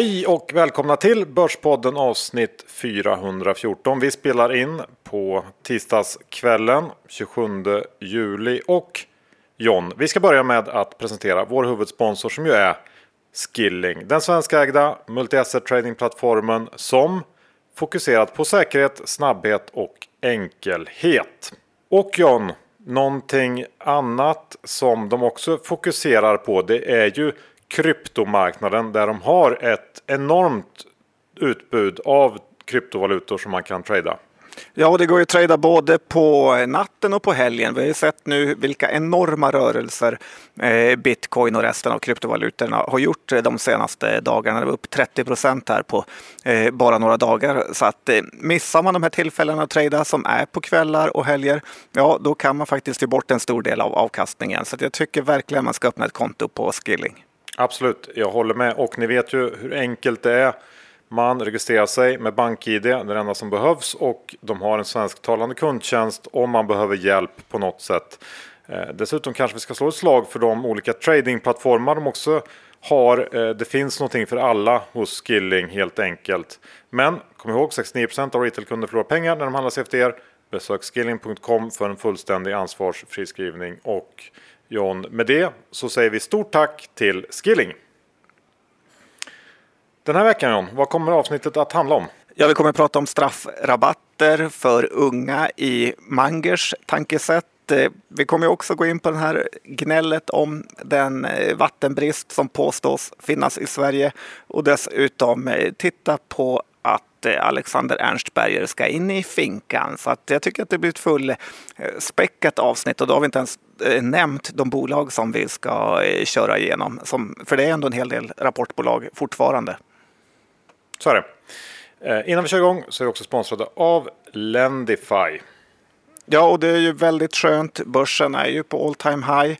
Hej och välkomna till Börspodden avsnitt 414. Vi spelar in på tisdagskvällen 27 juli och John, vi ska börja med att presentera vår huvudsponsor som ju är Skilling. Den svenskägda multi-asset tradingplattformen som fokuserat på säkerhet, snabbhet och enkelhet. Och John, någonting annat som de också fokuserar på det är ju kryptomarknaden där de har ett enormt utbud av kryptovalutor som man kan trada. Ja, det går ju att trada både på natten och på helgen. Vi har ju sett nu vilka enorma rörelser eh, bitcoin och resten av kryptovalutorna har gjort de senaste dagarna. Det var upp 30 procent här på eh, bara några dagar. Så att eh, missar man de här tillfällena att trada som är på kvällar och helger, ja, då kan man faktiskt ge bort en stor del av avkastningen. Så jag tycker verkligen man ska öppna ett konto på Skilling. Absolut, jag håller med och ni vet ju hur enkelt det är. Man registrerar sig med BankID, det är det enda som behövs och de har en svensktalande kundtjänst om man behöver hjälp på något sätt. Eh, dessutom kanske vi ska slå ett slag för de olika tradingplattformar de också har. Eh, det finns någonting för alla hos Skilling helt enkelt. Men kom ihåg 69% av retailkunder förlorar pengar när de handlar CFDR. Besök skilling.com för en fullständig ansvarsfri skrivning och John. Med det så säger vi stort tack till Skilling. Den här veckan John, vad kommer avsnittet att handla om? Ja, vi kommer att prata om straffrabatter för unga i Mangers tankesätt. Eh, vi kommer också gå in på det här gnället om den eh, vattenbrist som påstås finnas i Sverige och dessutom eh, titta på att Alexander Ernstberger ska in i finkan. Så att jag tycker att det blir ett fullspäckat avsnitt och då har vi inte ens nämnt de bolag som vi ska eh, köra igenom. Som, för det är ändå en hel del rapportbolag fortfarande. Så är det. Innan vi kör igång så är vi också sponsrade av Lendify. Ja, och det är ju väldigt skönt. Börsen är ju på all time high.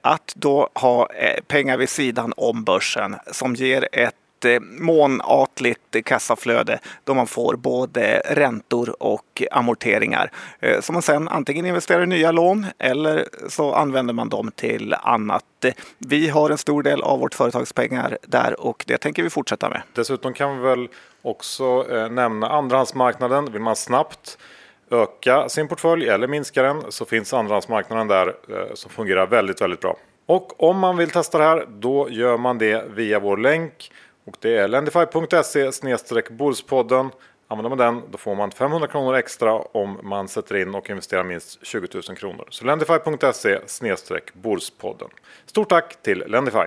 Att då ha pengar vid sidan om börsen som ger ett Eh, månatligt kassaflöde då man får både räntor och amorteringar eh, som man sen antingen investerar i nya lån eller så använder man dem till annat. Vi har en stor del av vårt företagspengar där och det tänker vi fortsätta med. Dessutom kan vi väl också eh, nämna andrahandsmarknaden. Vill man snabbt öka sin portfölj eller minska den så finns andrahandsmarknaden där som fungerar väldigt, väldigt bra. Och om man vill testa det här då gör man det via vår länk och det är lendify.se Bordspodden. Använder man den då får man 500 kronor extra om man sätter in och investerar minst 20 000 kronor. Så lendify.se Bordspodden. Stort tack till Lendify!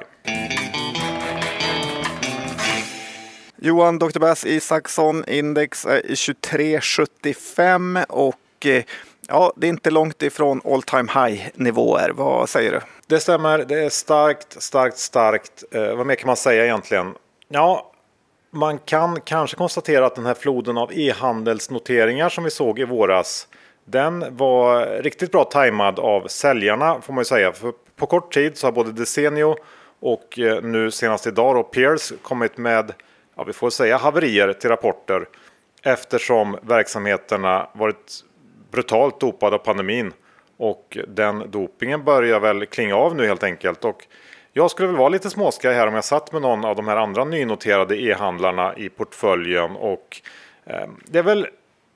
Johan Dr. Bass Isaksson, index är i 2375 och eh, ja, det är inte långt ifrån all time high nivåer. Vad säger du? Det stämmer, det är starkt, starkt, starkt. Eh, vad mer kan man säga egentligen? Ja, man kan kanske konstatera att den här floden av e-handelsnoteringar som vi såg i våras den var riktigt bra tajmad av säljarna får man ju säga. För på kort tid så har både Desenio och eh, nu senast idag då Peers kommit med, ja vi får säga haverier till rapporter eftersom verksamheterna varit brutalt dopade av pandemin och den dopingen börjar väl klinga av nu helt enkelt. Och jag skulle väl vara lite småskaj här om jag satt med någon av de här andra nynoterade e-handlarna i portföljen. Och eh, det är väl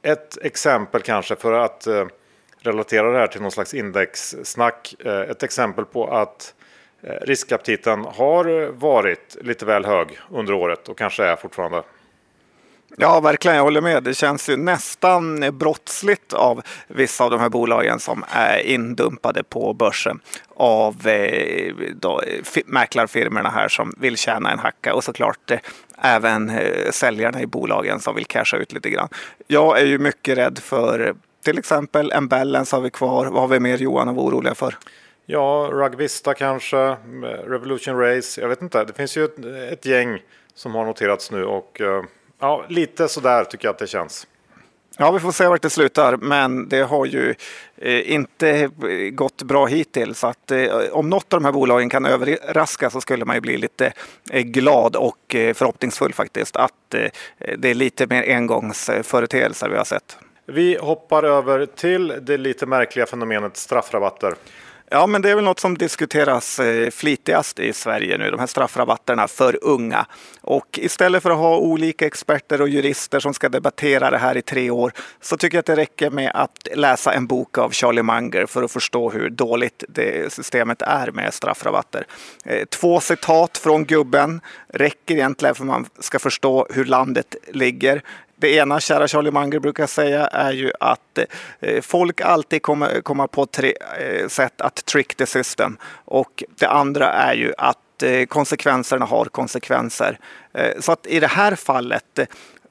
ett exempel kanske för att eh, relatera det här till någon slags indexsnack. Eh, ett exempel på att eh, riskaptiten har varit lite väl hög under året och kanske är fortfarande. Ja, verkligen. Jag håller med. Det känns ju nästan brottsligt av vissa av de här bolagen som är indumpade på börsen av eh, då, mäklarfirmorna här som vill tjäna en hacka och såklart eh, även eh, säljarna i bolagen som vill casha ut lite grann. Jag är ju mycket rädd för till exempel en balance har vi kvar. Vad har vi mer Johan att vara oroliga för? Ja, Rugvista kanske, eh, Revolution Race. Jag vet inte. Det finns ju ett, ett gäng som har noterats nu och eh, Ja, lite sådär tycker jag att det känns. Ja, vi får se vart det slutar, men det har ju eh, inte gått bra hittills. Så att, eh, om något av de här bolagen kan överraska så skulle man ju bli lite eh, glad och eh, förhoppningsfull faktiskt att eh, det är lite mer engångsföreteelser vi har sett. Vi hoppar över till det lite märkliga fenomenet straffrabatter. Ja, men det är väl något som diskuteras eh, flitigast i Sverige nu, de här straffrabatterna för unga. Och istället för att ha olika experter och jurister som ska debattera det här i tre år så tycker jag att det räcker med att läsa en bok av Charlie Munger för att förstå hur dåligt det systemet är med straffrabatter. Eh, två citat från gubben räcker egentligen för att man ska förstå hur landet ligger. Det ena, kära Charlie Munger brukar säga, är ju att eh, folk alltid kommer komma på tre eh, sätt att trick the system. Och det andra är ju att eh, konsekvenserna har konsekvenser. Så att i det här fallet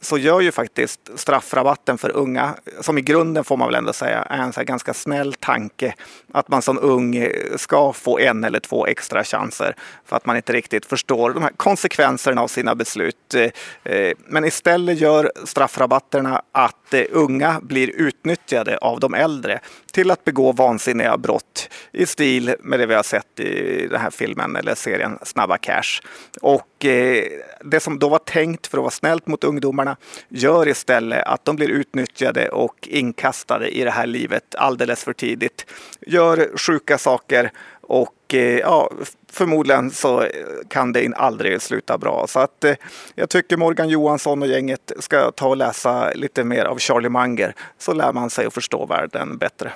så gör ju faktiskt straffrabatten för unga, som i grunden får man väl ändå säga är en så ganska snäll tanke, att man som ung ska få en eller två extra chanser för att man inte riktigt förstår de här konsekvenserna av sina beslut. Eh, eh, men istället gör straffrabatterna att eh, unga blir utnyttjade av de äldre till att begå vansinniga brott i stil med det vi har sett i den här filmen eller serien Snabba Cash. Och det som då var tänkt för att vara snällt mot ungdomarna gör istället att de blir utnyttjade och inkastade i det här livet alldeles för tidigt. Gör sjuka saker och eh, ja, förmodligen så kan det aldrig sluta bra. Så att eh, jag tycker Morgan Johansson och gänget ska ta och läsa lite mer av Charlie Munger så lär man sig att förstå världen bättre.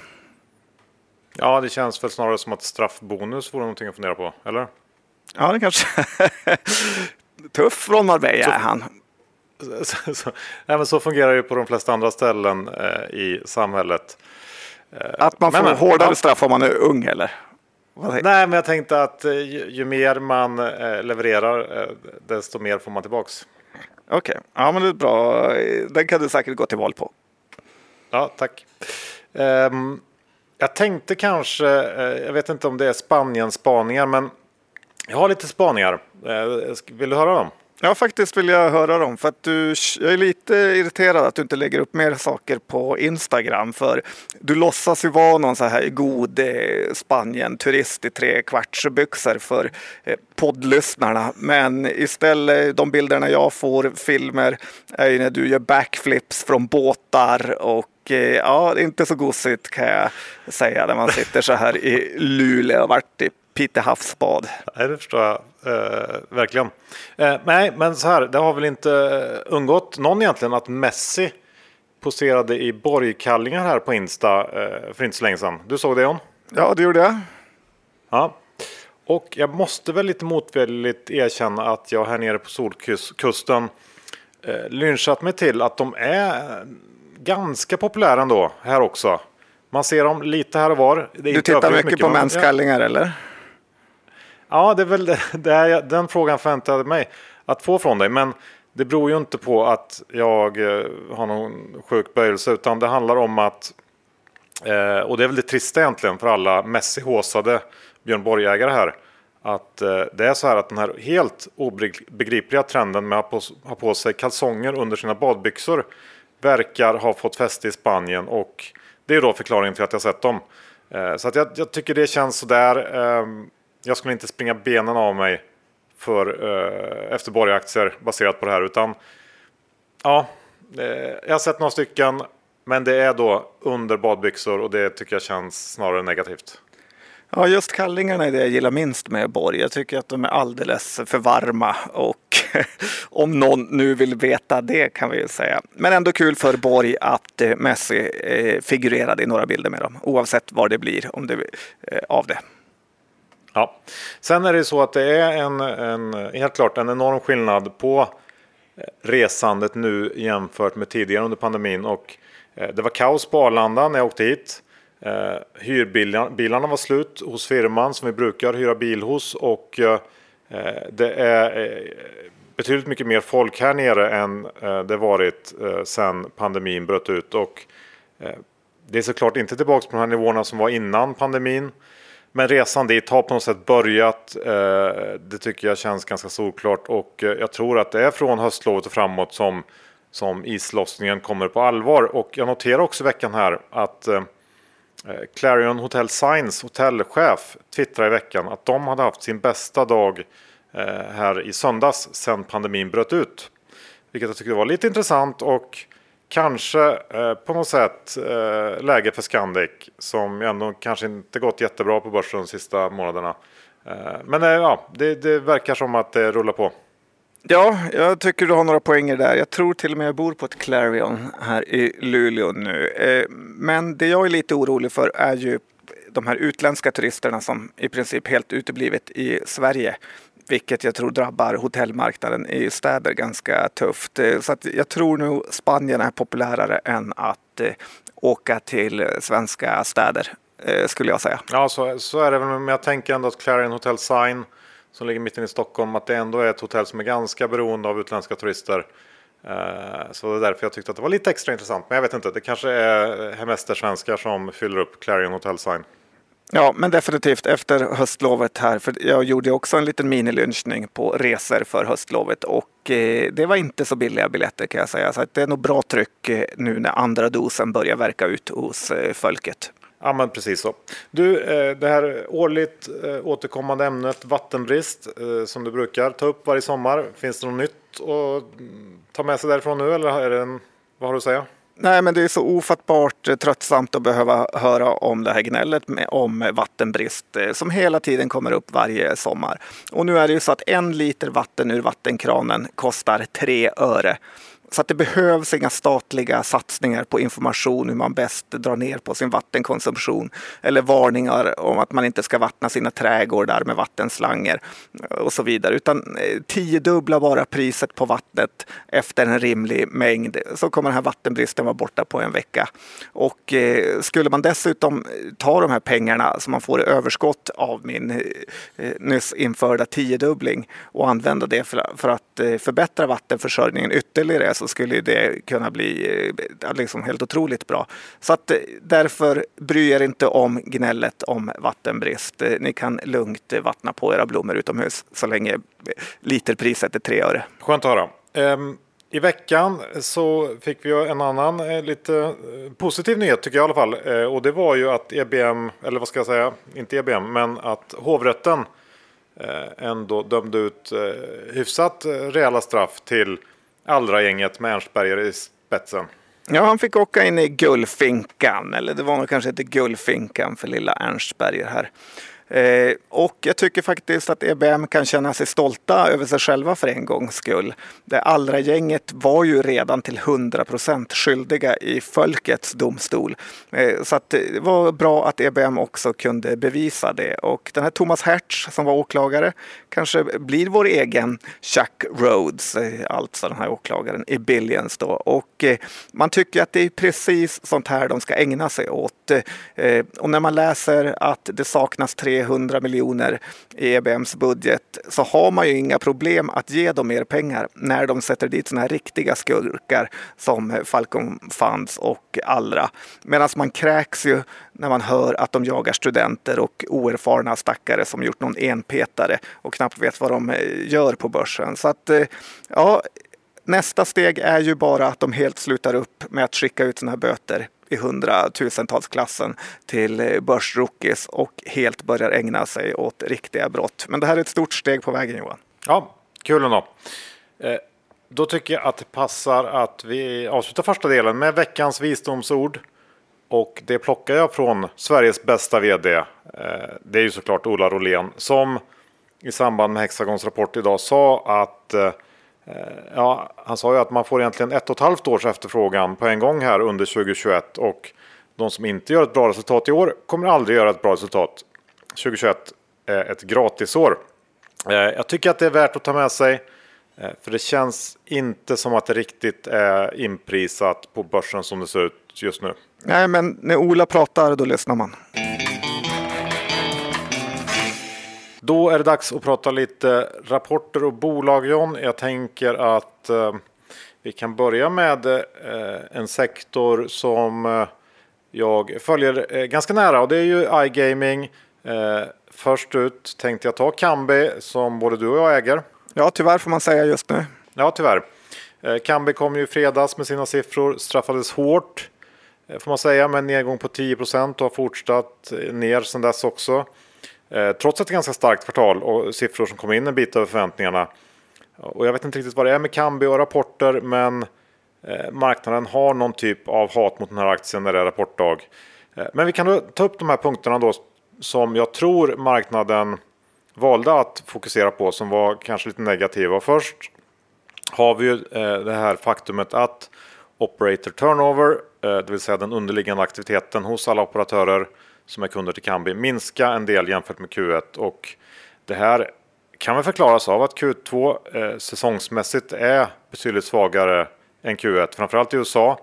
Ja, det känns väl snarare som att straffbonus vore någonting att fundera på, eller? Ja, det kanske. Tuff från Marbella är han. Så, så, nej, men så fungerar det på de flesta andra ställen eh, i samhället. Eh, att man får men, hårdare ja. straff om man är ung eller? Nej, men jag tänkte att eh, ju, ju mer man eh, levererar, eh, desto mer får man tillbaks. Okej, okay. ja men det är bra. Den kan du säkert gå till val på. Ja, tack. Um, jag tänkte kanske, jag vet inte om det är Spanien-spaningar, men jag har lite spaningar. Vill du höra dem? Ja, faktiskt vill jag höra dem. För att du, jag är lite irriterad att du inte lägger upp mer saker på Instagram. För du låtsas ju vara någon så här god eh, Spanien-turist i trekvartsbyxor för eh, poddlyssnarna. Men istället, de bilderna jag får, filmer, är ju när du gör backflips från båtar och eh, ja, det är inte så gosigt kan jag säga när man sitter så här i Luleå och varit i Pite havsbad. Nej, det förstår jag eh, verkligen. Eh, nej, men så här, det har väl inte eh, undgått någon egentligen att Messi poserade i borgkallingar här på Insta eh, för inte så länge sedan. Du såg det John? Ja, det gjorde jag. Ja. Och jag måste väl lite motvilligt erkänna att jag här nere på Solkusten eh, lynchat mig till att de är ganska populära ändå här också. Man ser dem lite här och var. du tittar mycket, mycket på mänskallingar eller? Ja, det är väl det, det är, den frågan förväntade mig att få från dig. Men det beror ju inte på att jag eh, har någon sjuk böjelse utan det handlar om att eh, och det är väl det trista egentligen för alla Messi-håsade Björn Borg-ägare här. Att eh, det är så här att den här helt obegripliga trenden med att ha på, ha på sig kalsonger under sina badbyxor verkar ha fått fäste i Spanien och det är då förklaringen till att jag sett dem. Eh, så att jag, jag tycker det känns sådär. Eh, jag skulle inte springa benen av mig för eh, efter borgaktier baserat på det här. Utan ja, eh, jag har sett några stycken. Men det är då under badbyxor och det tycker jag känns snarare negativt. Ja, just kallingarna är det jag gillar minst med Borg. Jag tycker att de är alldeles för varma och om någon nu vill veta det kan vi ju säga. Men ändå kul för Borg att eh, Messi eh, figurerade i några bilder med dem, oavsett vad det blir om det, eh, av det. Ja. Sen är det så att det är en, en, helt klart en enorm skillnad på eh, resandet nu jämfört med tidigare under pandemin. Och eh, det var kaos på Arlanda när jag åkte hit. Eh, Hyrbilarna var slut hos firman som vi brukar hyra bil hos. Och det är betydligt mycket mer folk här nere än det varit sedan pandemin bröt ut. Och det är såklart inte tillbaka på de här nivåerna som var innan pandemin. Men resan dit har på något sätt börjat. Eh, det tycker jag känns ganska solklart och eh, jag tror att det är från höstlovet och framåt som, som islossningen kommer på allvar. Och jag noterar också i veckan här att eh, Clarion Hotel Science hotellchef twittrade i veckan att de hade haft sin bästa dag här i söndags sedan pandemin bröt ut. Vilket jag tyckte var lite intressant och kanske eh, på något sätt eh, läge för Scandic som ändå kanske inte gått jättebra på börsen de sista månaderna. Eh, men eh, ja, det, det verkar som att det rullar på. Ja, jag tycker du har några poänger där. Jag tror till och med jag bor på ett Clarion här i Luleå nu. Eh, men det jag är lite orolig för är ju de här utländska turisterna som i princip helt uteblivit i Sverige. Vilket jag tror drabbar hotellmarknaden i städer ganska tufft. Eh, så att jag tror nog Spanien är populärare än att eh, åka till svenska städer eh, skulle jag säga. Ja, så, så är det väl. Men jag tänker ändå att Clarion Hotel Sign som ligger mitt inne i Stockholm, att det ändå är ett hotell som är ganska beroende av utländska turister. Så det är därför jag tyckte att det var lite extra intressant. Men jag vet inte, det kanske är hemestersvenskar som fyller upp Clarion Hotel Sign. Ja, men definitivt efter höstlovet här. För jag gjorde också en liten minilynchning på resor för höstlovet och eh, det var inte så billiga biljetter kan jag säga. Så det är nog bra tryck eh, nu när andra dosen börjar verka ut hos eh, folket. Ja, men precis så. Du, eh, det här årligt eh, återkommande ämnet vattenbrist som du brukar ta upp varje sommar. Finns det något nytt att ta med sig därifrån nu eller är det en, vad har du att säga? Nej, men det är så ofattbart eh, tröttsamt att behöva höra om det här gnället med, om vattenbrist eh, som hela tiden kommer upp varje sommar. Och nu är det ju så att en liter vatten ur vattenkranen kostar tre öre. Så att det behövs inga statliga satsningar på information hur man bäst drar ner på sin vattenkonsumtion eller varningar om att man inte ska vattna sina trädgårdar med vattenslanger och så vidare. Utan eh, tiodubbla bara priset på vattnet efter en rimlig mängd så kommer den här vattenbristen vara borta på en vecka. Och eh, skulle man dessutom ta de här pengarna som man får i överskott av min eh, nyss införda tiodubbling och använda det för att eh, förbättra vattenförsörjningen ytterligare så skulle det kunna bli eh, liksom helt otroligt bra. Så att eh, därför bry er inte om gnället om vattenbrist. Eh, ni kan lugnt vattna på era blommor utomhus så länge literpriset är tre öre. Skönt att höra. Um... I veckan så fick vi en annan lite positiv nyhet tycker jag i alla fall. Och det var ju att EBM, eller vad ska jag säga, inte EBM, men att hovrätten ändå dömde ut hyfsat rejäla straff till Allra-gänget med Ernstberger i spetsen. Ja, han fick åka in i Gullfinkan, eller det var nog kanske inte Gullfinkan för lilla Ernstberger här. Eh, och jag tycker faktiskt att EBM kan känna sig stolta över sig själva för en gångs skull. Det allra gänget var ju redan till 100 procent skyldiga i folkets domstol. Eh, så att det var bra att EBM också kunde bevisa det. Och den här Thomas Hertz som var åklagare kanske blir vår egen Chuck Rhodes, eh, alltså den här åklagaren i Billions då. Och eh, man tycker att det är precis sånt här de ska ägna sig åt. Eh, och när man läser att det saknas tre 300 miljoner i EBMs budget så har man ju inga problem att ge dem mer pengar när de sätter dit sådana här riktiga skurkar som Falcon Funds och Allra. Medan man kräks ju när man hör att de jagar studenter och oerfarna stackare som gjort någon enpetare och knappt vet vad de eh, gör på börsen. Så att eh, ja, nästa steg är ju bara att de helt slutar upp med att skicka ut sådana här böter i hundratusentalsklassen till eh, börsrookies och helt börjar ägna sig åt riktiga brott. Men det här är ett stort steg på vägen Johan. Ja, kul ändå. Eh, då tycker jag att det passar att vi avslutar första delen med veckans visdomsord. Och det plockar jag från Sveriges bästa vd. Eh, det är ju såklart Ola Rolén som i samband med Hexagons rapport idag sa att Eh, Eh, ja, han sa ju att man får egentligen ett och ett halvt års efterfrågan på en gång här under 2021 och de som inte gör ett bra resultat i år kommer aldrig göra ett bra resultat. 2021 är ett gratisår. Eh, jag tycker att det är värt att ta med sig eh, för det känns inte som att det riktigt är inprisat på börsen som det ser ut just nu. Nej, men när Ola pratar då lyssnar man. Då är det dags att prata lite rapporter och bolag John. Jag tänker att eh, vi kan börja med eh, en sektor som eh, jag följer ganska nära och det är ju iGaming. Först ut tänkte jag ta Kambi som både du och jag äger. Ja, tyvärr får man säga just nu. Ja, tyvärr. Kambi kom ju i fredags med sina siffror, straffades hårt får man säga med en nedgång på 10 och har fortsatt ner sedan dess också. Eh, trots ett ganska starkt kvartal och siffror som kom in en bit över förväntningarna. Och jag vet inte riktigt vad det är med Kambi och rapporter men eh, marknaden har någon typ av hat mot den här aktien när det är rapportdag. Eh, men vi kan då ta upp de här punkterna då som jag tror marknaden valde att fokusera på som var kanske lite negativa. Först har vi ju det här faktumet att operator turnover, det vill säga den underliggande aktiviteten hos alla operatörer som är kunder till Kambi, minska en del jämfört med Q1 och det här kan väl förklaras av att Q2 eh, säsongsmässigt är betydligt svagare än Q1, framförallt i USA.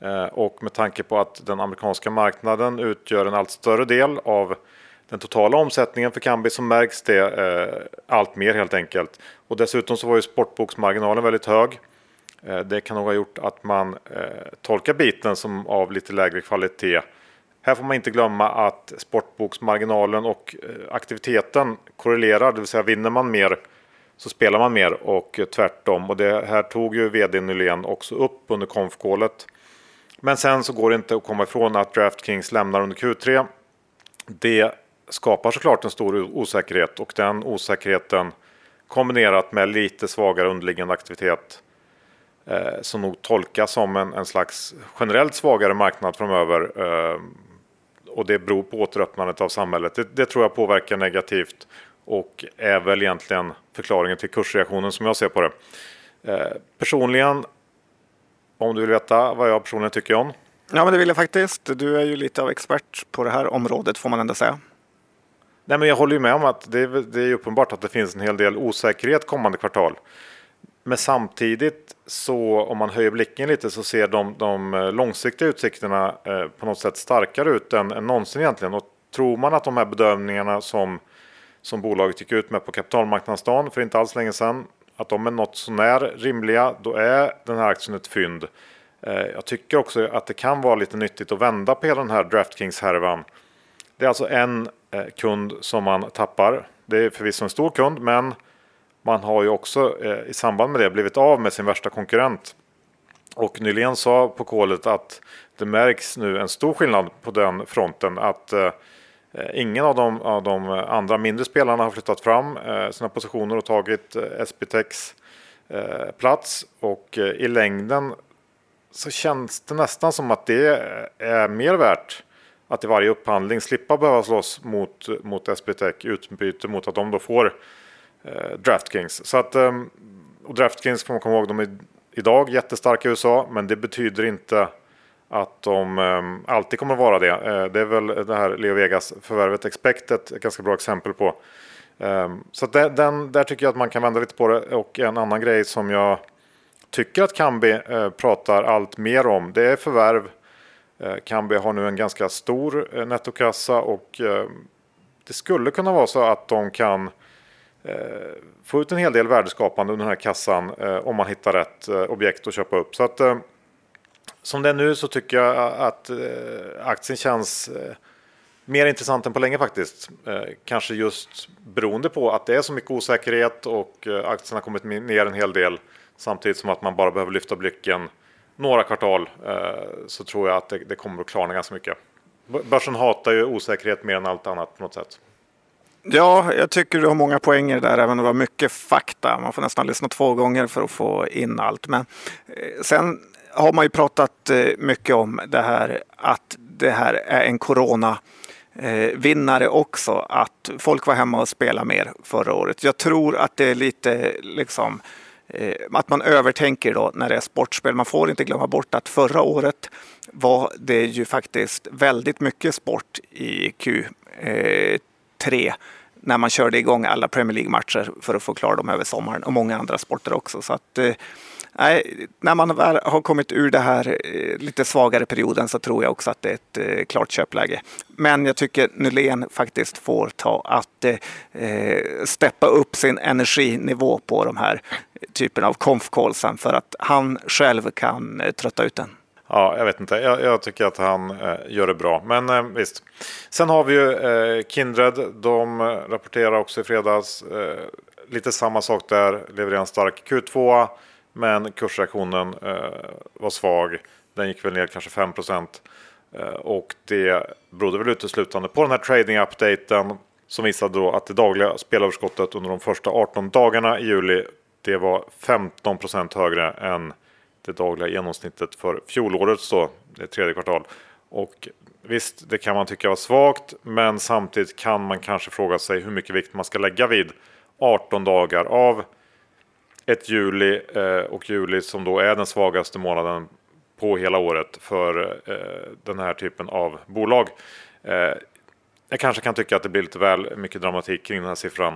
Eh, och med tanke på att den amerikanska marknaden utgör en allt större del av den totala omsättningen för Kambi så märks det eh, allt mer helt enkelt. Och dessutom så var ju sportboksmarginalen väldigt hög. Eh, det kan nog ha gjort att man eh, tolkar biten som av lite lägre kvalitet här får man inte glömma att sportboksmarginalen och eh, aktiviteten korrelerar, det vill säga vinner man mer så spelar man mer och eh, tvärtom. Och det här tog ju vd Nylén också upp under konfkålet. Men sen så går det inte att komma ifrån att DraftKings lämnar under Q3. Det skapar såklart en stor osäkerhet och den osäkerheten kombinerat med lite svagare underliggande aktivitet eh, som nog tolkas som en, en slags generellt svagare marknad framöver. Eh, och det beror på återöppnandet av samhället. Det, det, tror jag påverkar negativt och är väl egentligen förklaringen till kursreaktionen som jag ser på det. Eh, personligen, om du vill veta vad jag personligen tycker om? Ja, men det vill jag faktiskt. Du är ju lite av expert på det här området får man ändå säga. Nej, men jag håller ju med om att det det är uppenbart att det finns en hel del osäkerhet kommande kvartal. Men samtidigt så om man höjer blicken lite så ser de, de eh, långsiktiga utsikterna eh, på något sätt starkare ut än, än någonsin egentligen. Och tror man att de här bedömningarna som, som bolaget gick ut med på kapitalmarknadsdagen för inte alls länge sedan att de är något sånär rimliga, då är den här aktien ett fynd. Eh, jag tycker också att det kan vara lite nyttigt att vända på hela den här DraftKings-härvan. Det är alltså en eh, kund som man tappar. Det är förvisso en stor kund, men man har ju också eh, i samband med det blivit av med sin värsta konkurrent. Och Nylén sa på kolet att det märks nu en stor skillnad på den fronten. Att eh, ingen av de, av de andra mindre spelarna har flyttat fram eh, sina positioner och tagit eh, SBTechs eh, plats. Och eh, i längden så känns det nästan som att det är mer värt att i varje upphandling slippa behöva slåss mot, mot SBTech utbyte mot att de då får Eh, Draftkings. Så att, ehm, och Draftkings får man komma ihåg, de är idag jättestarka i USA, men det betyder inte att de ehm, alltid kommer att vara det. Eh, det är väl det här Leo Vegas förvärvet Expectet ett ganska bra exempel på. Ehm, så att den, där tycker jag att man kan vända lite på det. Och en annan grej som jag tycker att Kambi eh, pratar allt mer om, det är förvärv. Kambi har nu en ganska stor nettokassa och det skulle kunna vara så att de kan Eh, Eh, få ut en hel del värdeskapande under den här kassan eh, om man hittar rätt eh, objekt att köpa upp. Så att, eh, som det är nu så tycker jag att eh, aktien känns mer intressant än på länge faktiskt. Kanske just beroende på att det är så mycket osäkerhet och aktien har kommit ner en hel del. Samtidigt som att man bara behöver lyfta blicken några kvartal så tror jag att det kommer att klarna ganska mycket. Börsen hatar ju osäkerhet mer än allt annat på något sätt. Ja, jag tycker du har många poänger där, även om det var mycket fakta. Man får nästan lyssna två gånger för att få in allt. Men eh, sen har man ju pratat eh, mycket om det här att det här är en corona eh, vinnare också, att folk var hemma och spelade mer förra året. Jag tror att det är lite liksom att man övertänker då när det är sportspel. Man får inte glömma bort att förra året var det ju faktiskt väldigt mycket sport i Q tre när man körde igång alla Premier League-matcher för att få klara dem över sommaren och många andra sporter också. Så att, eh, när man väl har kommit ur den här eh, lite svagare perioden så tror jag också att det är ett eh, klart köpläge. Men jag tycker Nylén faktiskt får ta att eh, eh steppa upp sin energinivå på de här typen av konf för att han själv kan eh, trötta ut den. Ja, jag vet inte. Jag, jag tycker att han eh, gör det bra. Men eh, visst. Sen har vi ju eh, Kindred. De eh, rapporterar också i fredags. Eh, lite samma sak där. Levererar en stark Q2. Men kursreaktionen eh, var svag. Den gick väl ner kanske 5 eh, Och det berodde väl uteslutande på den här trading-updaten. Som visade då att det dagliga spelöverskottet under de första 18 dagarna i juli. Det var 15% högre än det dagliga genomsnittet för fjolårets då, det tredje kvartal. Och visst, det kan man tycka var svagt, men samtidigt kan man kanske fråga sig hur mycket vikt man ska lägga vid 18 dagar av ett juli eh, och juli som då är den svagaste månaden på hela året för eh, den här typen av bolag. Eh, jag kanske kan tycka att det blir lite väl mycket dramatik kring den här siffran.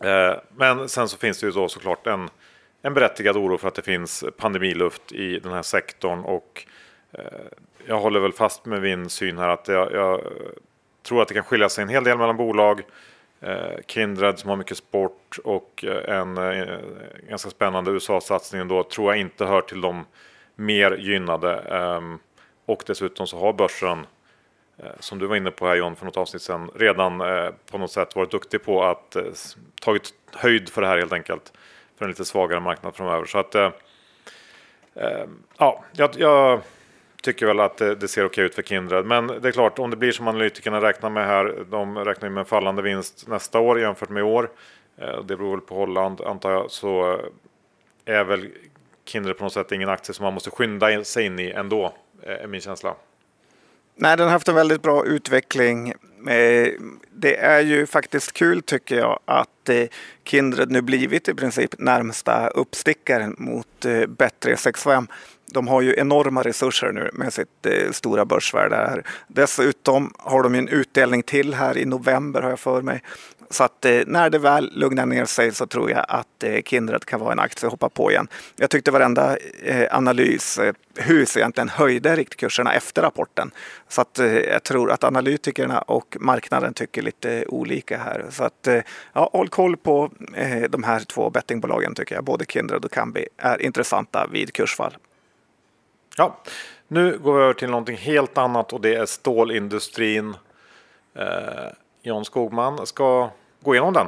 Eh, men sen så finns det ju då såklart en, en berättigad oro för att det finns pandemiluft i den här sektorn och eh, jag håller väl fast med min syn här att jag, jag tror att det kan skilja sig en hel del mellan bolag. Eh, Kindred som har mycket sport och eh, en eh, ganska spännande USA-satsning då tror jag inte hör till de mer gynnade. Ehm, och dessutom så har börsen, eh, som du var inne på här John för något avsnitt sedan, redan på något sätt varit duktig på att tagit höjd för det här helt enkelt. För en lite svagare marknad framöver. Så att eh, eh, ja, jag, jag tycker väl att det, det ser okej ut för Kindred. Men det är klart, om det blir som analytikerna räknar med här. De räknar med en fallande vinst nästa år jämfört med i år. Eh, det beror väl på Holland antar jag. Så eh, är väl Kindred på något sätt ingen aktie som man måste skynda sig in i ändå, är min känsla. Nej, den har haft en väldigt bra utveckling. Eh, det är ju faktiskt kul tycker jag att eh, Kindred nu blivit i princip närmsta uppstickaren mot eh, bättre 65 de har ju enorma resurser nu med sitt stora börsvärde här. Dessutom har de en utdelning till här i november har jag för mig. Så att eh, när det väl lugnar ner sig så tror jag att eh, Kindred kan vara en aktie att hoppa på igen. Jag tyckte varenda eh, analyshus eh, egentligen höjde riktkurserna efter rapporten. Så att eh, jag tror att analytikerna och marknaden tycker lite olika här. Så att eh, ja, håll koll på eh, de här två bettingbolagen tycker jag. Både Kindred och Kambi är intressanta vid kursfall. Ja, nu går vi över till någonting helt annat och det är stålindustrin. Eh, John Skogman ska gå igenom den.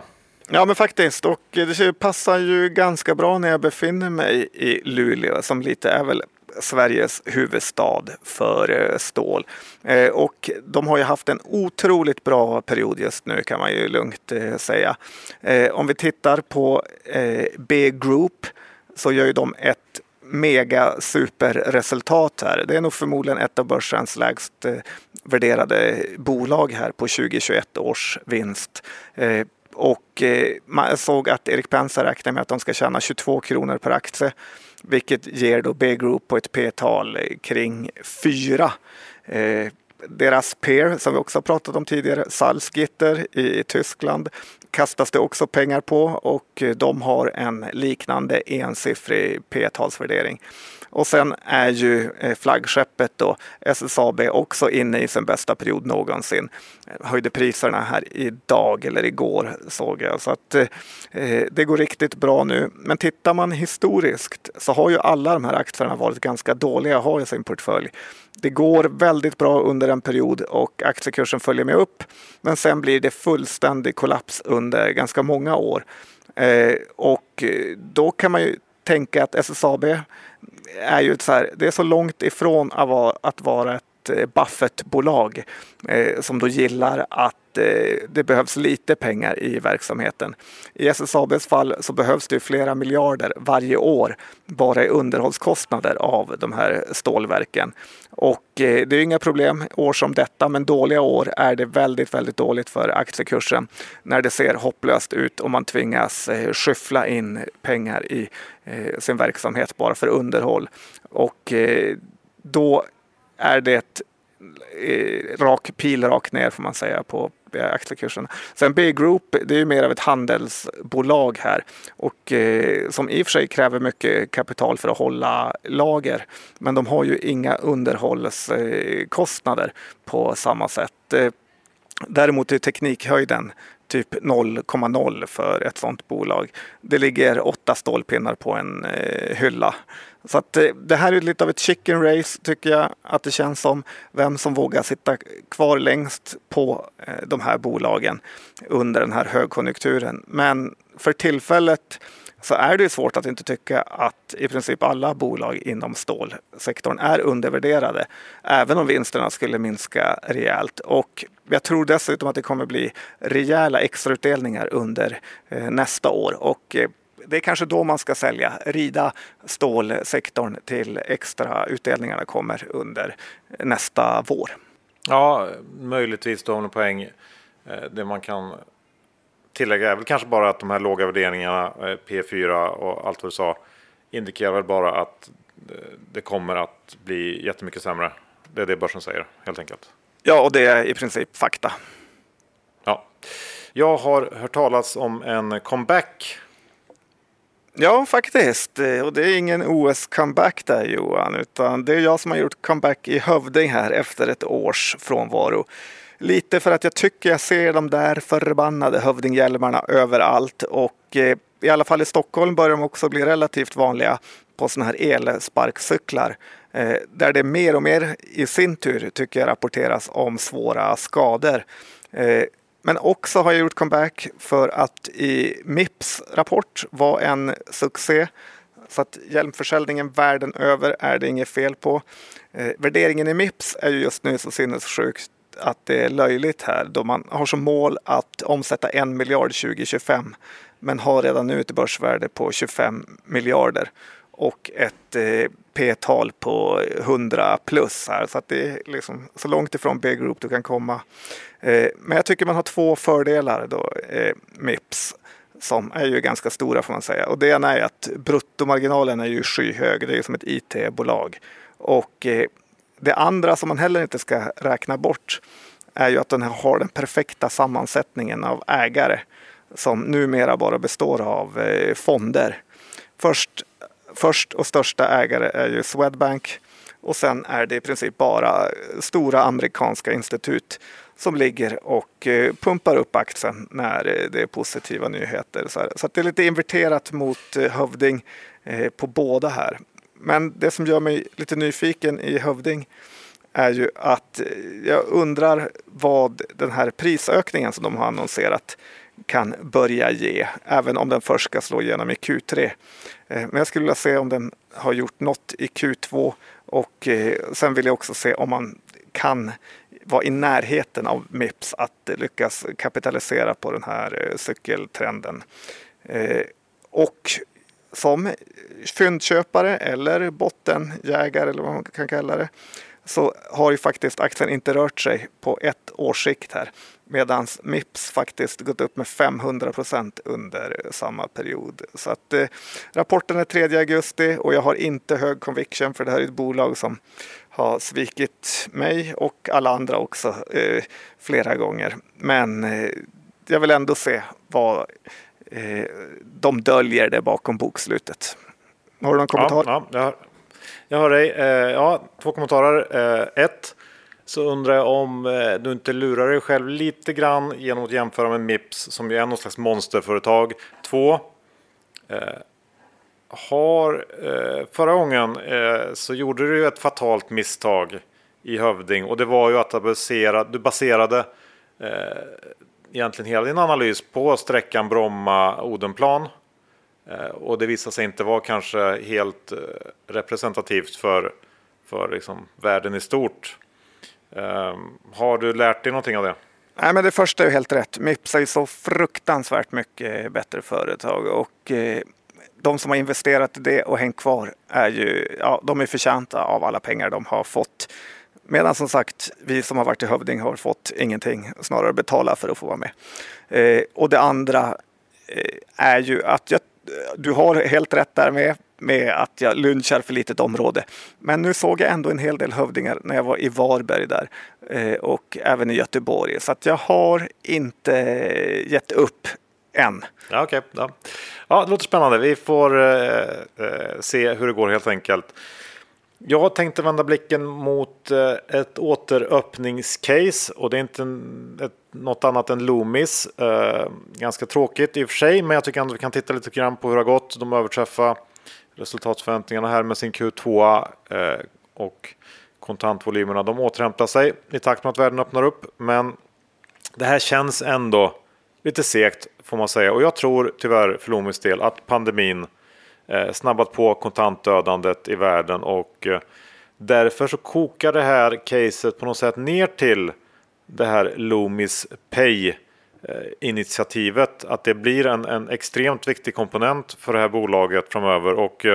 Ja men faktiskt och det passar ju ganska bra när jag befinner mig i Luleå som lite är väl Sveriges huvudstad för eh, stål. Eh, och de har ju haft en otroligt bra period just nu kan man ju lugnt eh, säga. Om vi tittar på B Group så gör ju de ett mega superresultat här. Det är nog förmodligen ett av börsens lägst eh, värderade bolag här på 2021 års vinst. Eh, och eh, man såg att Erik Penser räknar med att de ska tjäna 22 kronor per aktie, vilket ger då B-Group på ett P-tal kring 4 deras peer som vi också pratat om tidigare, Salzgitter i Tyskland, kastas det också pengar på och eh, de har en liknande ensiffrig P-talsvärdering. Och sen är ju eh, flaggskeppet då SSAB också inne i sin bästa period någonsin. Eh, höjde priserna här idag eller igår såg jag. Så att eh, eh, det går riktigt bra nu. Men tittar man historiskt så har ju alla de här aktierna varit ganska dåliga att ha i sin portfölj. Det går väldigt bra under en period och aktiekursen följer med upp. Men sen blir det fullständig kollaps under ganska många år. Eh, och då kan man ju tänka att SSAB är ju så här, det är så långt ifrån att vara ett eh, Buffett-bolag eh, som då gillar att eh, det behövs lite pengar i verksamheten. I SSABs fall så behövs det flera miljarder varje år bara i underhållskostnader av de här stålverken. Och eh, det är inga problem år som detta, men dåliga år är det väldigt, väldigt dåligt för aktiekursen när det ser hopplöst ut och man tvingas eh, skyffla in pengar i sin verksamhet bara för underhåll. Och då är det eh, rak pil rakt ner får man säga på eh, aktiekursen. Sen B-Group, det är mer av ett handelsbolag här och eh, som i och för sig kräver mycket kapital för att hålla lager. Men de har ju inga underhållskostnader på samma sätt. Eh, däremot är teknikhöjden typ 0,0 för ett sådant bolag. Det ligger åtta stålpinnar på en eh, hylla. Så att eh, det här är lite av ett chicken race tycker jag att det känns som. Vem som vågar sitta kvar längst på eh, de här bolagen under den här högkonjunkturen. Men för tillfället så är det svårt att inte tycka att i princip alla bolag inom stålsektorn är undervärderade. Även om vinsterna skulle minska rejält. Och jag tror dessutom att det kommer bli rejäla extrautdelningar under eh, nästa år. Och det är kanske då man ska sälja, rida stålsektorn till extra utdelningarna kommer under nästa vår. Ja, möjligtvis då en poäng. Eh, det man kan tillägga är väl kanske bara att de här låga värderingarna, eh, P4 och allt vad du sa, indikerar väl bara att eh, det kommer att bli jättemycket sämre. Det är det börsen säger helt enkelt. Ja, och det är i princip fakta. Ja. Jag har hört talas om en comeback. Ja, faktiskt. Eh, och det är ingen OS-comeback där Johan, utan det är jag som har gjort comeback i Hövding här efter ett års frånvaro. Lite för att jag tycker jag ser de där förbannade hövdinghjälmarna överallt och eh, i alla fall i Stockholm börjar de också bli relativt vanliga på sådana här elsparkcyklar. Eh, där det mer och mer i sin tur tycker jag rapporteras om svåra skador. Eh, men också har jag gjort comeback för att i Mips rapport var en succé. Så att hjälmförsäljningen världen över är det inget fel på. Eh, värderingen i Mips är ju just nu så sinnessjukt att det är löjligt här då man har som mål att omsätta en miljard 2025 men har redan nu ett börsvärde på 25 miljarder och ett eh, P-tal på 100 plus här så att det är liksom så långt ifrån B-group du kan komma. Eh, men jag tycker man har två fördelar då, eh, Mips som är ju ganska stora får man säga. Och det ena är att bruttomarginalen är ju skyhög. Det är ju som ett IT-bolag. Och eh, det andra som man heller inte ska räkna bort är ju att den har den perfekta sammansättningen av ägare som numera bara består av eh, fonder. Först, först och största ägare är ju Swedbank och sen är det i princip bara stora amerikanska institut som ligger och eh, pumpar upp aktien när eh, det är positiva nyheter. Så det är lite inverterat mot eh, Hövding på båda här. Men det som gör mig lite nyfiken i Hövding är ju att jag undrar vad den här prisökningen som de har annonserat kan börja ge, även om den först ska slå igenom i Q3. Eh, men jag skulle vilja se om den har gjort något i Q2 och eh, sen vill jag också se om man kan vara i närheten av Mips att lyckas kapitalisera på den här eh, cykeltrenden. Och som fyndköpare eller bottenjägare eller vad man kan kalla det så har ju faktiskt aktien inte rört sig på ett års sikt här. Medan Mips faktiskt gått upp med 500 procent under samma period. Så att eh, rapporten är 3 augusti och jag har inte hög conviction för det här är ett bolag som har svikit mig och alla andra också eh, flera gånger. Men eh, jag vill ändå se vad eh, de döljer det bakom bokslutet. Har du någon kommentar? Ja, ja jag, hör dig. Eh, ja, två kommentarer. Eh, ett, så undrar jag om eh, du inte lurar dig själv lite grann genom att jämföra med Mips som ju är något slags monsterföretag. Två, eh, har, eh, förra gången eh, så gjorde du ett fatalt misstag i Hövding och det var ju att du baserade, du baserade eh, egentligen hela din analys på sträckan Bromma-Odenplan. Eh, och det visade sig inte vara kanske helt eh, representativt för, för liksom världen i stort. Ehm, har du lärt dig någonting av det? Nej, men det första är ju helt rätt. Mips är ju så fruktansvärt mycket bättre företag och eh, de som har investerat i det och hängt kvar är ju, ja, de är förtjänta av alla pengar de har fått. Medan som sagt, vi som har varit i Hövding har fått ingenting, snarare betala för att få vara med. Eh, och det andra eh, är ju att jag du har helt rätt där med, med att jag lunchar för litet område. Men nu såg jag ändå en hel del hövdingar när jag var i Varberg där eh, och även i Göteborg. Så att jag har inte eh, gett upp än. Ja, okay, ja. ja, det låter spännande. Vi får eh, eh se hur det går helt enkelt. Jag tänkte vända blicken mot eh, ett återöppningscase och det är inte ett, något annat än Loomis. Eh, ganska tråkigt i och för sig, men jag tycker ändå vi kan titta lite grann på hur det har gått. De överträffar resultatförväntningarna här med sin Q2 eh, och kontantvolymerna. De återhämtar sig i takt med att världen öppnar upp, men det här känns ändå lite segt får man säga och jag tror tyvärr för Loomis del att pandemin Eh, Eh, snabbat på kontantdödandet i världen och eh, därför så kokar det här caset på något sätt ner till det här Loomis Pay eh, initiativet att det blir en, en extremt viktig komponent för det här bolaget framöver och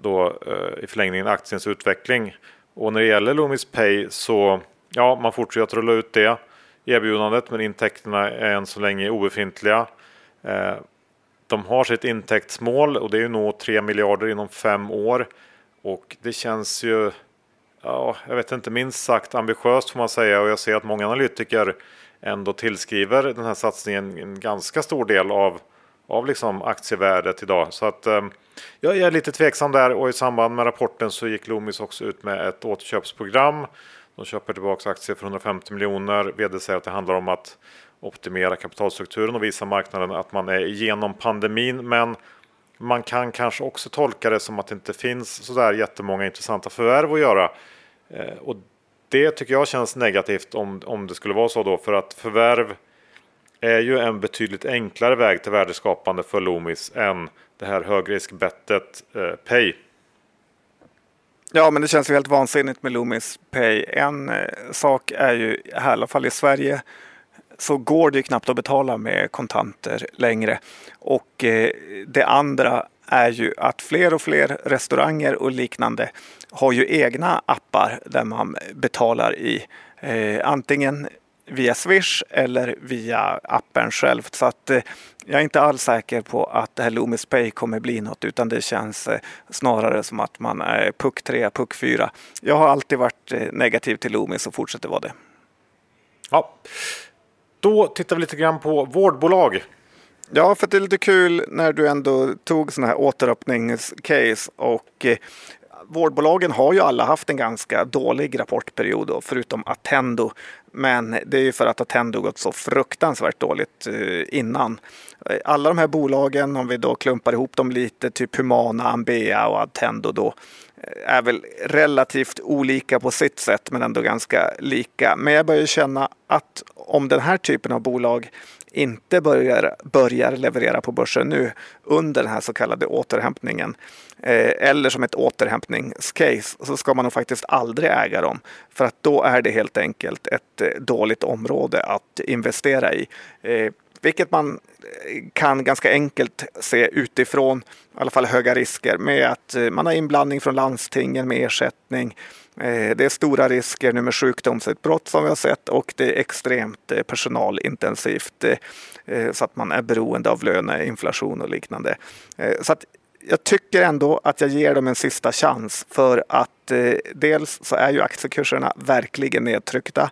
då i förlängningen aktiens utveckling. Och när det gäller Loomis Pay så ja, man fortsätter att rulla ut det erbjudandet men intäkterna är än så länge obefintliga. De har sitt intäktsmål och det är ju nå 3 miljarder inom fem år. Och det känns ju, ja, jag vet inte, minst sagt ambitiöst får man säga. Och jag ser att många analytiker ändå tillskriver den här satsningen en ganska stor del av, av liksom aktievärdet idag. Så att eh, jag är lite tveksam där och i samband med rapporten så gick Loomis också ut med ett återköpsprogram. De köper tillbaka aktier för 150 miljoner. Vd säger att det handlar om att optimera kapitalstrukturen och visa marknaden att man är igenom pandemin. Men man kan kanske också tolka det som att det inte finns så där jättemånga intressanta förvärv att göra. Eh, och det tycker jag känns negativt om, om det skulle vara så då för att förvärv är ju en betydligt enklare väg till värdeskapande för Loomis än det här högriskbettet eh, Pay. Ja, men det känns ju helt vansinnigt med Loomis Pay. En eh, sak är ju, i alla fall i Sverige, så går det ju knappt att betala med kontanter längre. Och eh, det andra är ju att fler och fler restauranger och liknande har ju egna appar där man betalar i eh, antingen via Swish eller via appen själv. Så att eh, jag är inte alls säker på att det här Loomis Pay kommer bli något utan det känns eh, snarare som att man är puck 3, puck 4. Jag har alltid varit eh, negativ till Loomis och fortsätter vara det. Ja, då tittar vi lite grann på vårdbolag. Ja, för det är lite kul när du ändå tog sådana här återöppningscase och eh, vårdbolagen har ju alla haft en ganska dålig rapportperiod då, förutom Attendo. Men det är ju för att Attendo gått så fruktansvärt dåligt eh, innan. Eh, alla de här bolagen, om vi då klumpar ihop dem lite, typ Humana, Ambea och Attendo då, eh, är väl relativt olika på sitt sätt men ändå ganska lika. Men jag börjar känna att om den här typen av bolag inte börjar, börjar leverera på börsen nu under den här så kallade återhämtningen eh, eller som ett återhämtningscase så ska man nog faktiskt aldrig äga dem. För att då är det helt enkelt ett eh, dåligt område att investera i. Eh, vilket man eh, kan ganska enkelt se utifrån, i alla fall höga risker med att eh, man har inblandning från landstingen med ersättning. Eh, det är stora risker nu med sjukdomsutbrott som vi har sett och det är extremt eh, personalintensivt eh, så att man är beroende av löneinflation och liknande. Så att jag tycker ändå att jag ger dem en sista chans för att eh, dels så är ju aktiekurserna verkligen nedtryckta.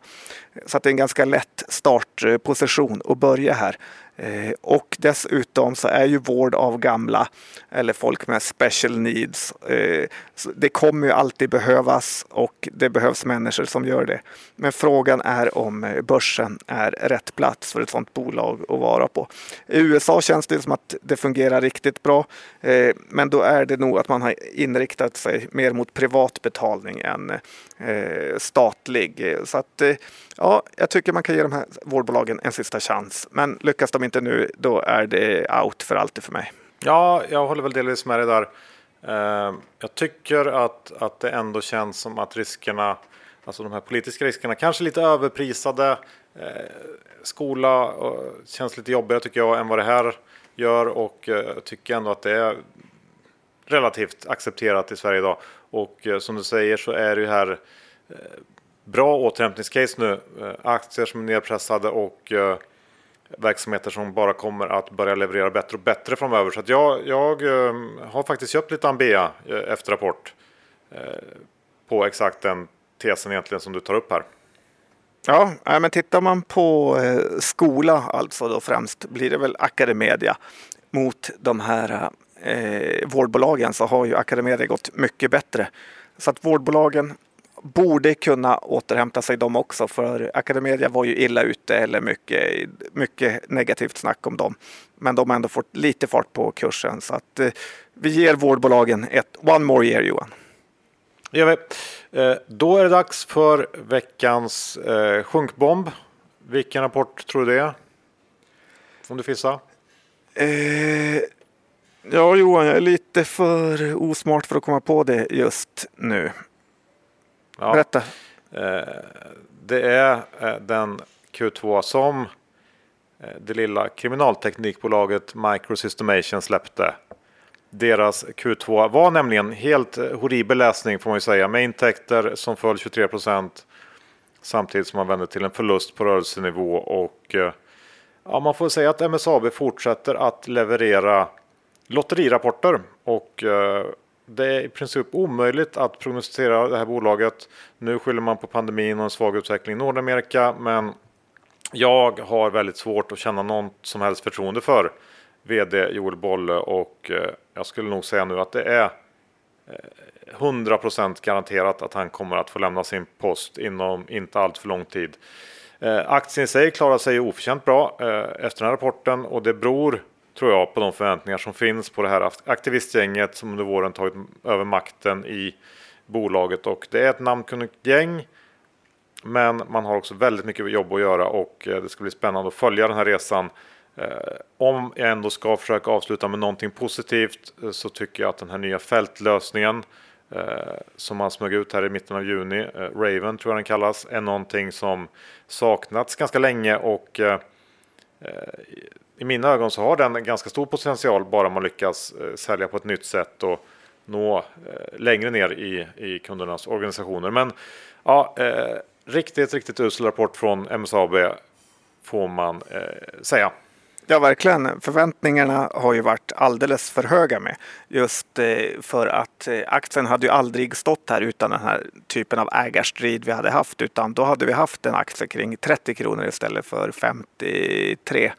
Så att det är en ganska lätt startposition att börja här. Eh, och dessutom så är ju vård av gamla eller folk med special needs. Eh, det kommer ju alltid behövas och det behövs människor som gör det. Men frågan är om eh, börsen är rätt plats för ett sådant bolag att vara på. I USA känns det som att det fungerar riktigt bra. Men då är det nog att man har inriktat sig mer mot privat betalning än Eh, statlig. Så att eh, ja, jag tycker man kan ge de här vårdbolagen en sista chans. Men lyckas de inte nu, då är det out för alltid för mig. Ja, jag håller väl delvis med dig där. Eh, jag tycker att, att det ändå känns som att riskerna, alltså de här politiska riskerna, kanske lite överprisade. Skola känns lite jobbigare tycker jag än vad det här gör och jag tycker ändå att det är relativt accepterat i Sverige idag. Och eh, som du säger så är det ju här eh, bra återhämtningscase nu. Eh, aktier som är nedpressade och verksamheter som bara kommer att börja leverera bättre och bättre framöver. Så jag, jag har faktiskt köpt lite Ambea efter rapport på exakt den tesen egentligen som du tar upp här. Ja, men tittar man på skola, alltså då främst blir det väl Academedia mot de här eh, vårdbolagen så har ju Academedia gått mycket bättre. Så att vårdbolagen borde kunna återhämta sig de också för Academedia var ju illa ute eller mycket, mycket negativt snack om dem. Men de har ändå fått lite fart på kursen så att eh, vi ger vårdbolagen ett one more year Johan. Det gör vi. Eh, då är det dags för veckans eh, sjunkbomb. Vilken rapport tror du det är? Om du fissar. Eh, ja Johan, jag är lite för osmart för att komma på det just nu. Ja. Berätta. Eh, det är eh, den Q2 som eh, det lilla kriminalteknikbolaget Microsystemation släppte. Deras Q2 var nämligen helt horribel läsning får man ju säga med intäkter som föll 23 procent samtidigt som man vände till en förlust på rörelsenivå och ja, man får säga att MSAB fortsätter att leverera lotterirapporter och eh, det är i princip omöjligt att prognostisera det här bolaget. Nu skyller man på pandemin och en svag utveckling i Nordamerika, men jag har väldigt svårt att känna något som helst förtroende för vd Joel Bolle och eh, jag skulle nog säga nu att det är eh, 100% garanterat att han kommer att få lämna sin post inom inte allt för lång tid. Eh, aktien i sig klarar sig oförtjänt bra eh, efter den här rapporten och det beror tror jag, på de förväntningar som finns på det här aktivistgänget som under våren tagit över makten i bolaget. Och det är ett namnkunnigt gäng. Men man har också väldigt mycket jobb att göra och eh, det ska bli spännande att följa den här resan. Eh, om jag ändå ska försöka avsluta med någonting positivt eh, så tycker jag att den här nya fältlösningen som man smög ut här i mitten av juni, Raven tror jag den kallas, är någonting som saknats ganska länge och i mina ögon så har den ganska stor potential bara man lyckas eh, sälja på ett nytt sätt och nå eh, längre ner i, i kundernas organisationer. Men ja, eh, riktigt, riktigt usel rapport från MSAB får man eh, säga. Ja, verkligen. Förväntningarna har ju varit alldeles för höga med. Just eh, för att aktien hade ju aldrig stått här utan den här typen av ägarstrid vi hade haft. Utan då hade vi haft en aktie kring 30 kronor istället för 53.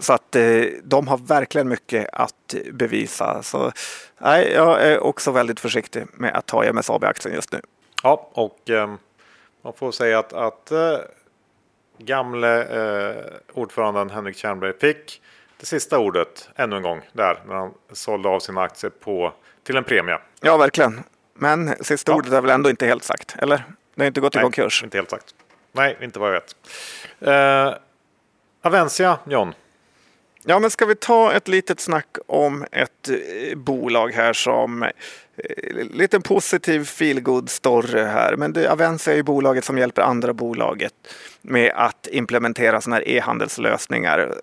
Så att eh, de har verkligen mycket att bevisa. Så nej, jag är också väldigt försiktig med att ta MSAB-aktien just nu. Ja, och eh, man får säga att, att eh, gamle eh, ordföranden Henrik Tjärnberg fick det sista ordet ännu en gång där när han sålde av sina aktier på, till en premie. Ja, verkligen. Men sista ja. ordet är väl ändå inte helt sagt, eller? Det har inte gått i Nej, konkurs. inte helt sagt. Nej, inte vad jag vet. Eh, Avencia, John. Ja, men ska vi ta ett litet snack om ett eh, bolag här som eh, lite positiv feelgood story här. Men det, Avenza är ju bolaget som hjälper andra bolaget med att implementera sådana här e-handelslösningar.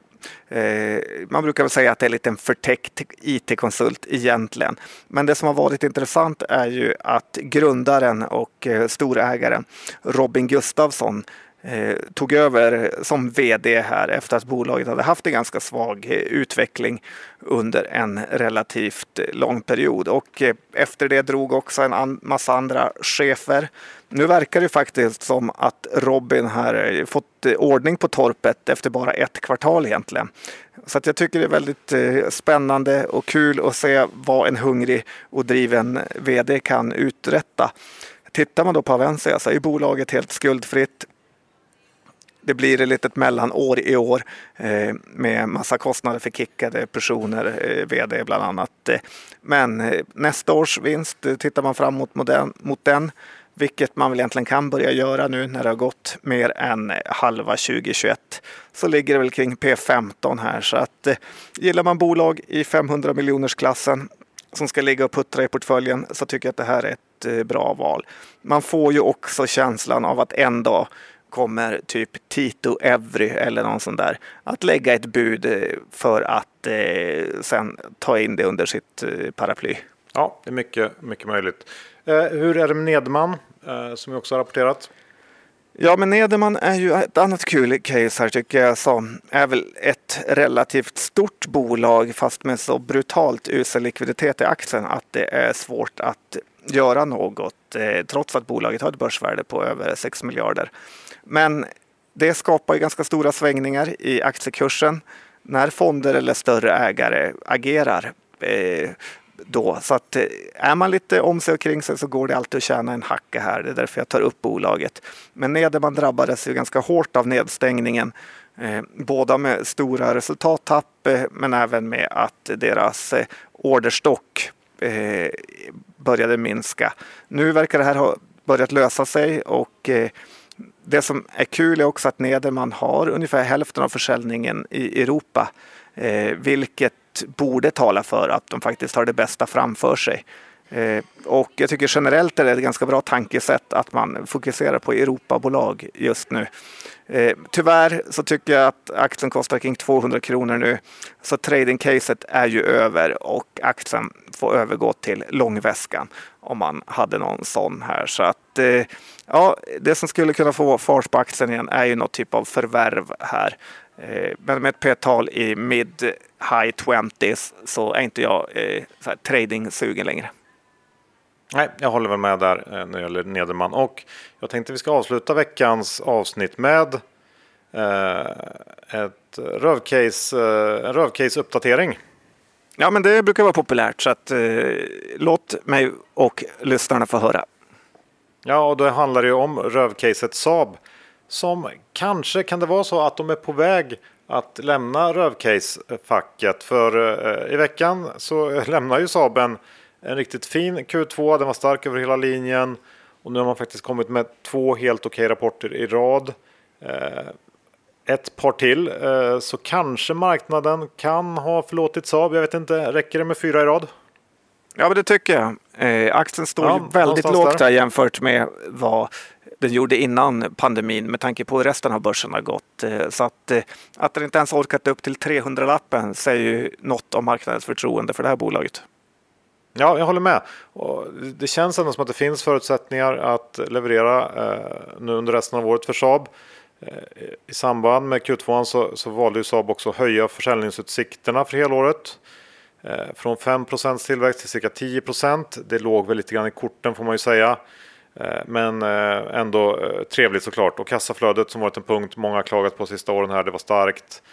Eh, man brukar väl säga att det är en liten förtäckt IT-konsult egentligen. Men det som har varit intressant är ju att grundaren och storägaren Robin Gustafsson Eh, tog över som vd här efter att bolaget hade haft en ganska svag eh, utveckling under en relativt lång period. Och eh, efter det drog också en massa andra chefer. Nu verkar det faktiskt som att Robin har fått ordning på torpet efter bara ett kvartal egentligen. Så att jag tycker det är väldigt spännande och kul att se vad en hungrig och driven vd kan uträtta. Tittar man då på Avensia så är bolaget helt skuldfritt det blir ett litet mellanår i år eh, med massa kostnader för kickade personer, eh, vd bland annat. Men eh, nästa års vinst, eh, tittar man framåt mot den, mot den, vilket man väl egentligen kan börja göra nu när det har gått mer än eh, halva 2021, så ligger det väl kring P15 här. Så att gillar man bolag i 500 miljoners klassen som ska ligga och puttra i portföljen så tycker jag att det här är ett bra val. Man får ju också känslan av att en dag kommer typ Tito Evry eller någon sån där att lägga ett bud eh, för att eh, sen ta in det under sitt eh, paraply. Ja, det är mycket, mycket möjligt. Eh, hur är det med Nederman eh, som vi också har rapporterat? Ja, men Nederman är ju ett annat kul case här tycker jag som är väl ett relativt stort bolag fast med så brutalt usel likviditet i aktien att det är svårt att göra något eh, trots att bolaget har ett börsvärde på över 6 miljarder. Men det skapar ju ganska stora svängningar i aktiekursen när fonder eller större ägare agerar. Eh, då. Så att eh, är man lite om sig och kring sig så går det alltid att tjäna en hacka här. Det är därför jag tar upp bolaget. Men Nederman drabbades ju ganska hårt av nedstängningen. Båda med stora resultattapp men även med att deras orderstock eh, började minska. Nu verkar det här ha börjat lösa sig och eh, det som är kul är också att Nederman har ungefär hälften av försäljningen i Europa, eh, vilket borde tala för att de faktiskt har det bästa framför sig. Eh, och jag tycker generellt är det ett ganska bra tankesätt att man fokuserar på Europabolag just nu. Eh, tyvärr så tycker jag att aktien kostar kring 200 kronor nu. Så trading-caset är ju över och aktien får övergå till långväskan om man hade någon sån här. Så att eh, ja, det som skulle kunna få fart på aktien igen är ju något typ av förvärv här. Eh, men med ett p-tal i mid high 20s så är inte jag eh, trading-sugen längre. Nej, jag håller väl med där eh, när det gäller Nederman. Och jag tänkte vi ska avsluta veckans avsnitt med eh, ett rövcase, eh, en rövcase-uppdatering. Ja, men det brukar vara populärt så att eh, låt mig och lyssnarna få höra. Ja, och då handlar det ju om rövcaset Saab som kanske kan det vara så att de är på väg att lämna rövcase-facket. För eh, i veckan så lämnar ju Saab en en riktigt fin Q2, den var stark över hela linjen. Och nu har man faktiskt kommit med två helt okej rapporter i rad. Eh, ett par till, eh, så kanske marknaden kan ha förlåtit Saab. Jag vet inte, räcker det med fyra i rad? Ja, men det tycker jag. Eh, aktien står ja, väldigt lågt där jämfört med vad den gjorde innan pandemin med tanke på hur resten av börsen har gått. Eh, så att, eh, att den inte ens orkat upp till 300-lappen säger ju något om marknadens förtroende för det här bolaget. Ja, jag håller med. Och det känns ändå som att det finns förutsättningar att leverera eh, nu under resten av året för Saab. Eh, I samband med Q2 så, så valde ju Saab också att höja försäljningsutsikterna för helåret. Eh, från 5% tillväxt till cirka 10% Det låg väl lite grann i korten får man ju säga. Eh, men eh, ändå eh, trevligt såklart. Och kassaflödet som varit en punkt många klagat på sista åren här, det var starkt.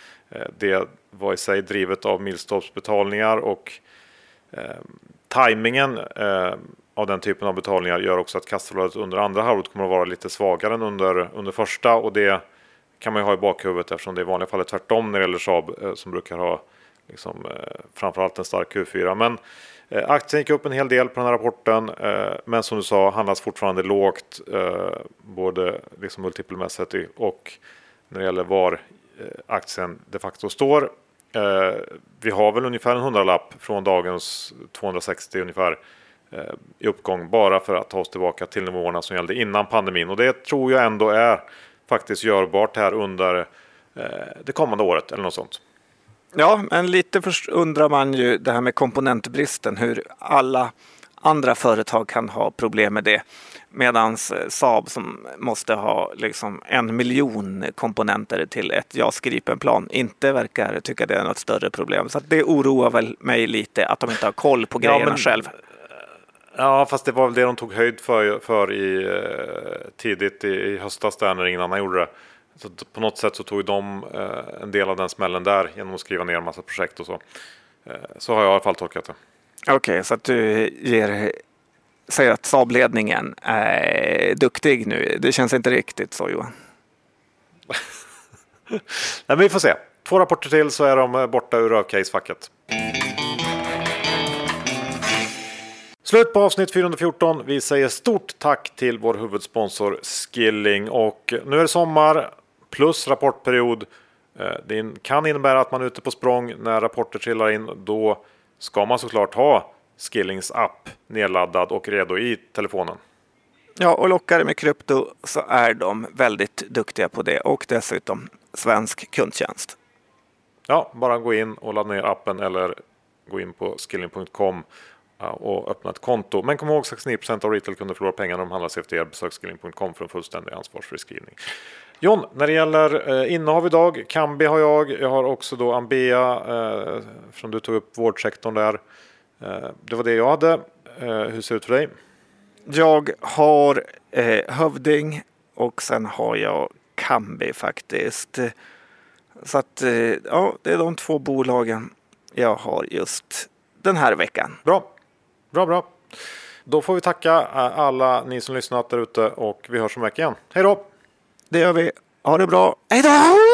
Det var i sig drivet av milstolpsbetalningar och Timingen eh, av den typen av betalningar gör också att kassaflödet under andra halvåret kommer att vara lite svagare än under, under första och det kan man ju ha i bakhuvudet eftersom det i vanliga fall är tvärtom när det gäller Saab eh, som brukar ha liksom, eh, framförallt en stark Q4. Men eh, aktien gick upp en hel del på den här rapporten eh, men som du sa handlas fortfarande lågt eh, både liksom multipelmässigt och när det gäller var eh, aktien de facto står. Eh, vi har väl ungefär en hundralapp från dagens 260 ungefär eh, i uppgång bara för att ta oss tillbaka till nivåerna som gällde innan pandemin. Och det tror jag ändå är faktiskt görbart här under eh, det kommande året eller något sånt. Ja, men lite först undrar man ju det här med komponentbristen, hur alla andra företag kan ha problem med det. Medan eh, Saab som måste ha liksom en miljon komponenter till ett JAS Gripen-plan inte verkar tycka det är något större problem. Så det oroar väl mig lite att de inte har koll på grejerna ja, men, själv. Ja, fast det var väl det de tog höjd för, för i, eh, tidigt i, i höstas där när ingen annan gjorde det. Så på något sätt så tog de eh, en del av den smällen där genom att skriva ner en massa projekt och så. Så har jag i alla fall tolkat det. Okej, okay, så att du ger säger att Saabledningen är duktig nu. Det känns inte riktigt så Johan. Nej, men vi får se. Två rapporter till så är de borta ur rövcase-facket. Slut på avsnitt 414. Vi säger stort tack till vår huvudsponsor Skilling och nu är det sommar plus rapportperiod. Eh, det kan innebära att man är ute på språng när rapporter trillar in. Då ska man såklart ha Skillings app nedladdad och redo i telefonen. Ja, och lockar det med krypto så är de väldigt duktiga på det och dessutom svensk kundtjänst. Ja, bara gå in och ladda ner appen eller gå in på skilling.com och öppna ett konto. Men kom ihåg 69 av retailkunder förlorar pengar när de handlar CFD. Besök skilling.com för en fullständig ansvarsfri skrivning. John, när det gäller eh, innehav idag, Kambi har jag. Jag har också då Ambea, eh, som du tog upp vårdsektorn där. Eh, det var det jag hade. Eh, hur ser det ut för dig? Jag har eh, Hövding och sen har jag Kambi faktiskt. Så att ja, det är de två bolagen jag har just den här veckan. Bra, bra, bra. Då får vi tacka alla ni som lyssnat där ute och vi hörs om en vecka igen. Hej då! Det gör vi. Ha det bra. Hej då!